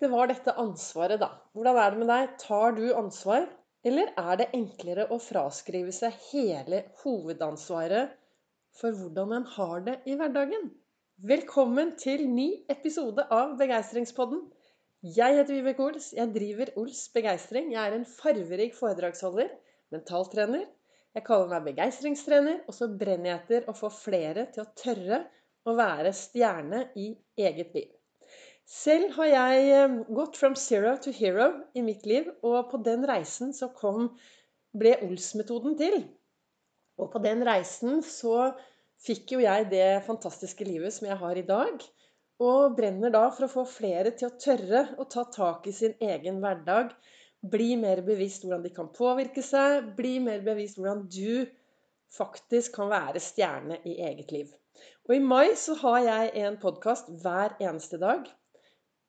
Det var dette ansvaret, da. Hvordan er det med deg? Tar du ansvar? Eller er det enklere å fraskrive seg hele hovedansvaret for hvordan en har det i hverdagen? Velkommen til ny episode av Begeistringspodden. Jeg heter Vibeke Ols. Jeg driver Ols Begeistring. Jeg er en farverik foredragsholder, mentaltrener. Jeg kaller meg begeistringstrener, og så brenner jeg etter å få flere til å tørre å være stjerne i eget liv. Selv har jeg eh, gått from zero to hero i mitt liv, og på den reisen så kom, ble Ols-metoden til. Og på den reisen så fikk jo jeg det fantastiske livet som jeg har i dag. Og brenner da for å få flere til å tørre å ta tak i sin egen hverdag. Bli mer bevisst hvordan de kan påvirke seg. Bli mer bevisst hvordan du faktisk kan være stjerne i eget liv. Og i mai så har jeg en podkast hver eneste dag.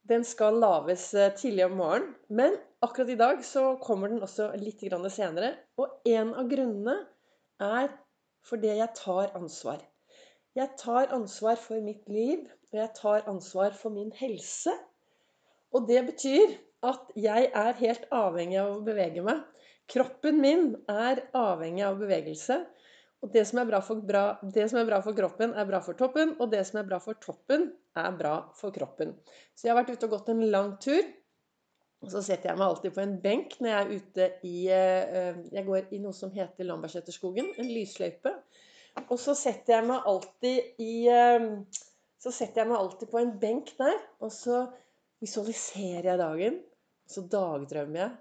Den skal lages eh, tidlig om morgenen, men akkurat i dag så kommer den også litt senere. Og en av grunnene er fordi jeg tar ansvar. Jeg tar ansvar for mitt liv, og jeg tar ansvar for min helse. Og det betyr at jeg er helt avhengig av å bevege meg. Kroppen min er avhengig av bevegelse. Og det som, bra, det som, er bra for kroppen, er bra for toppen. Og det som er bra for toppen, er bra for kroppen. Så jeg har vært ute og gått en lang tur. Og så setter jeg meg alltid på en benk når jeg er ute i eh, Jeg går i noe som heter Lambertseterskogen. En lysløype. Og så setter jeg meg alltid i eh, Så setter jeg meg alltid på en benk der. Og så visualiserer jeg dagen. Og så dagdrømmer jeg.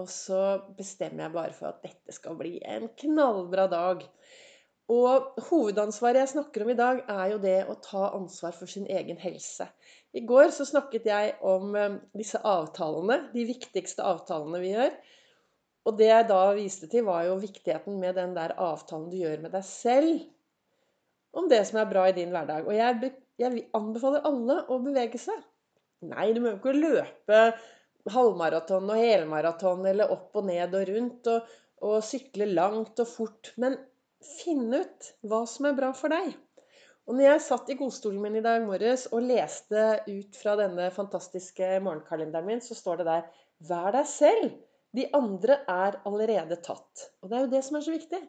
Og så bestemmer jeg bare for at dette skal bli en knallbra dag. Og hovedansvaret jeg snakker om i dag, er jo det å ta ansvar for sin egen helse. I går så snakket jeg om eh, disse avtalene, de viktigste avtalene vi gjør. Og det jeg da viste til, var jo viktigheten med den der avtalen du gjør med deg selv om det som er bra i din hverdag. Og jeg, jeg anbefaler alle å bevege seg. Nei, du må jo ikke løpe halvmaraton og helmaraton eller opp og ned og rundt og, og sykle langt og fort. Men finn ut hva som er bra for deg. Og når jeg satt i godstolen min i dag morges og leste ut fra denne fantastiske morgenkalenderen min, så står det der 'Vær deg selv'. De andre er allerede tatt. Og det er jo det som er så viktig.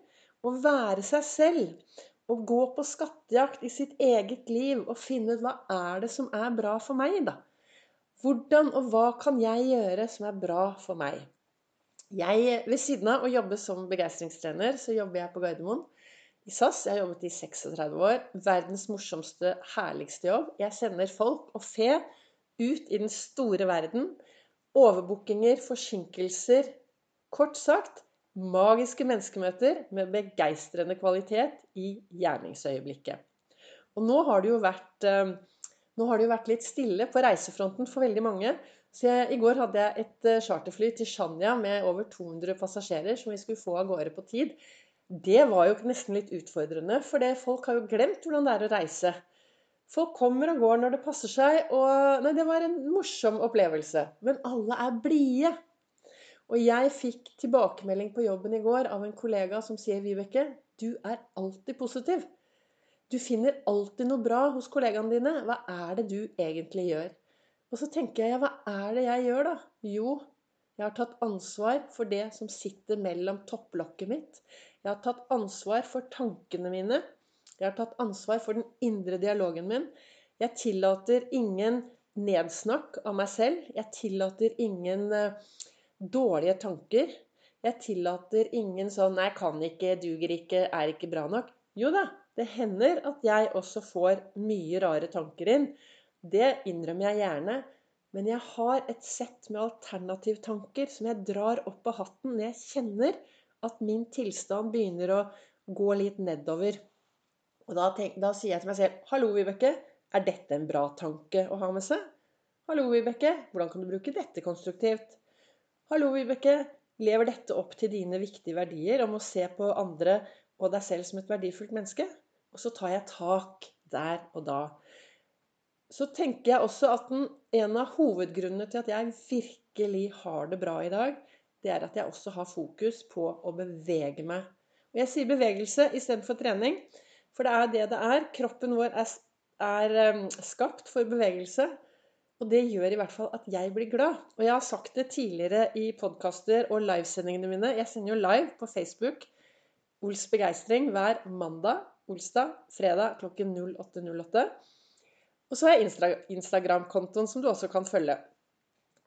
Å være seg selv. Å gå på skattejakt i sitt eget liv og finne ut hva er det som er bra for meg, da. Hvordan og hva kan jeg gjøre som er bra for meg? Jeg, ved siden av å jobbe som begeistringstrener, så jobber jeg på Gardermoen i SAS. Jeg har jobbet i 36 år. Verdens morsomste, herligste jobb. Jeg sender folk og fe ut i den store verden. Overbookinger, forsinkelser. Kort sagt magiske menneskemøter med begeistrende kvalitet i gjerningsøyeblikket. Og nå har det jo vært eh, nå har det jo vært litt stille på reisefronten for veldig mange. Så jeg, I går hadde jeg et eh, charterfly til Shanya med over 200 passasjerer som vi skulle få av gårde på tid. Det var jo nesten litt utfordrende, for folk har jo glemt hvordan det er å reise. Folk kommer og går når det passer seg, og Nei, det var en morsom opplevelse. Men alle er blide. Og jeg fikk tilbakemelding på jobben i går av en kollega som sier Vibeke, du er alltid positiv. Du finner alltid noe bra hos kollegaene dine. Hva er det du egentlig gjør? Og så tenker jeg, ja, hva er det jeg gjør, da? Jo, jeg har tatt ansvar for det som sitter mellom topplokket mitt. Jeg har tatt ansvar for tankene mine. Jeg har tatt ansvar for den indre dialogen min. Jeg tillater ingen nedsnakk av meg selv. Jeg tillater ingen uh, dårlige tanker. Jeg tillater ingen sånn 'Nei, kan ikke, duger ikke, er ikke bra nok'. Jo da, det hender at jeg også får mye rare tanker inn. Det innrømmer jeg gjerne. Men jeg har et sett med alternativtanker som jeg drar opp av hatten når jeg kjenner at min tilstand begynner å gå litt nedover. Og da, tenk, da sier jeg til meg selv 'Hallo, Vibeke. Er dette en bra tanke å ha med seg?' 'Hallo, Vibeke. Hvordan kan du bruke dette konstruktivt?' 'Hallo, Vibeke. Lever dette opp til dine viktige verdier om å se på andre og deg selv som et verdifullt menneske?' Og så tar jeg tak der og da. Så tenker jeg også at den, en av hovedgrunnene til at jeg virkelig har det bra i dag, det er at jeg også har fokus på å bevege meg. Og jeg sier bevegelse istedenfor trening, for det er det det er. Kroppen vår er, er skapt for bevegelse. Og det gjør i hvert fall at jeg blir glad. Og jeg har sagt det tidligere i podkaster og livesendingene mine. Jeg sender jo live på Facebook Ols begeistring hver mandag, olsdag, fredag klokken 08.08. Og så har jeg Instagram-kontoen som du også kan følge.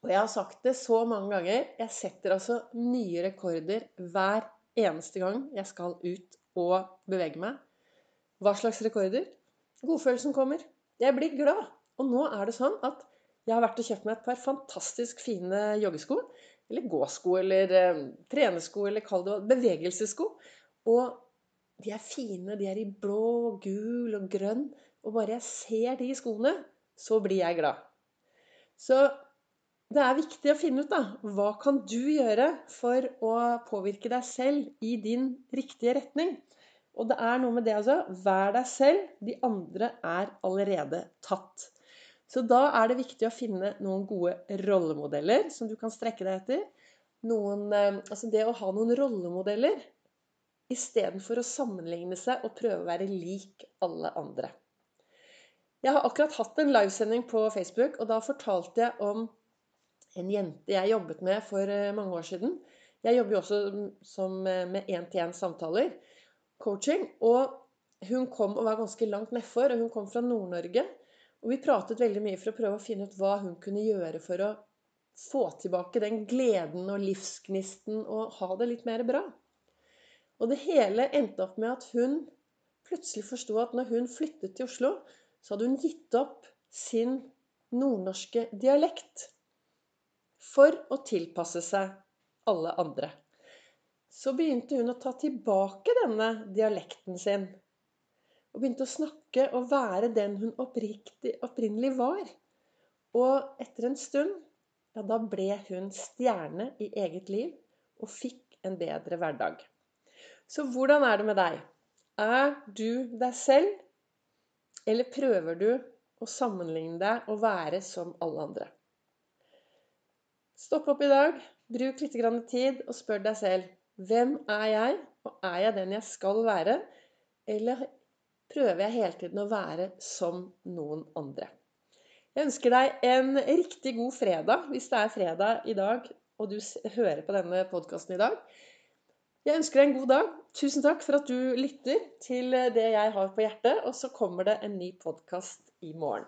Og jeg har sagt det så mange ganger. Jeg setter altså nye rekorder hver eneste gang jeg skal ut og bevege meg. Hva slags rekorder? Godfølelsen kommer. Jeg blir glad. Og nå er det sånn at jeg har vært og kjøpt meg et par fantastisk fine joggesko. Eller gåsko, eller eh, trenesko, eller kall det bevegelsessko. Og de er fine. De er i blå, gul og grønn. Og bare jeg ser de skoene, så blir jeg glad. Så det er viktig å finne ut da, hva kan du gjøre for å påvirke deg selv i din riktige retning. Og det er noe med det altså. Vær deg selv. De andre er allerede tatt. Så da er det viktig å finne noen gode rollemodeller som du kan strekke deg etter. Noen, eh, altså det å ha noen rollemodeller istedenfor å sammenligne seg og prøve å være lik alle andre. Jeg har akkurat hatt en livesending på Facebook, og da fortalte jeg om en jente jeg jobbet med for eh, mange år siden. Jeg jobber jo også eh, med én-til-én-samtaler, coaching. Og hun kom og var ganske langt nedfor, og hun kom fra Nord-Norge. Og vi pratet veldig mye for å prøve å finne ut hva hun kunne gjøre for å få tilbake den gleden og livsgnisten og ha det litt mer bra. Og det hele endte opp med at hun plutselig forsto at når hun flyttet til Oslo, så hadde hun gitt opp sin nordnorske dialekt for å tilpasse seg alle andre. Så begynte hun å ta tilbake denne dialekten sin. Og begynte å snakke og være den hun opprinnelig var. Og etter en stund, ja, da ble hun stjerne i eget liv og fikk en bedre hverdag. Så hvordan er det med deg? Er du deg selv, eller prøver du å sammenligne deg og være som alle andre? Stopp opp i dag, bruk litt tid og spør deg selv hvem er jeg, og er jeg den jeg skal være? Eller prøver jeg hele tiden å være som noen andre? Jeg ønsker deg en riktig god fredag, hvis det er fredag i dag og du hører på denne podkasten i dag. Jeg ønsker deg en god dag. Tusen takk for at du lytter til det jeg har på hjertet. Og så kommer det en ny podkast i morgen.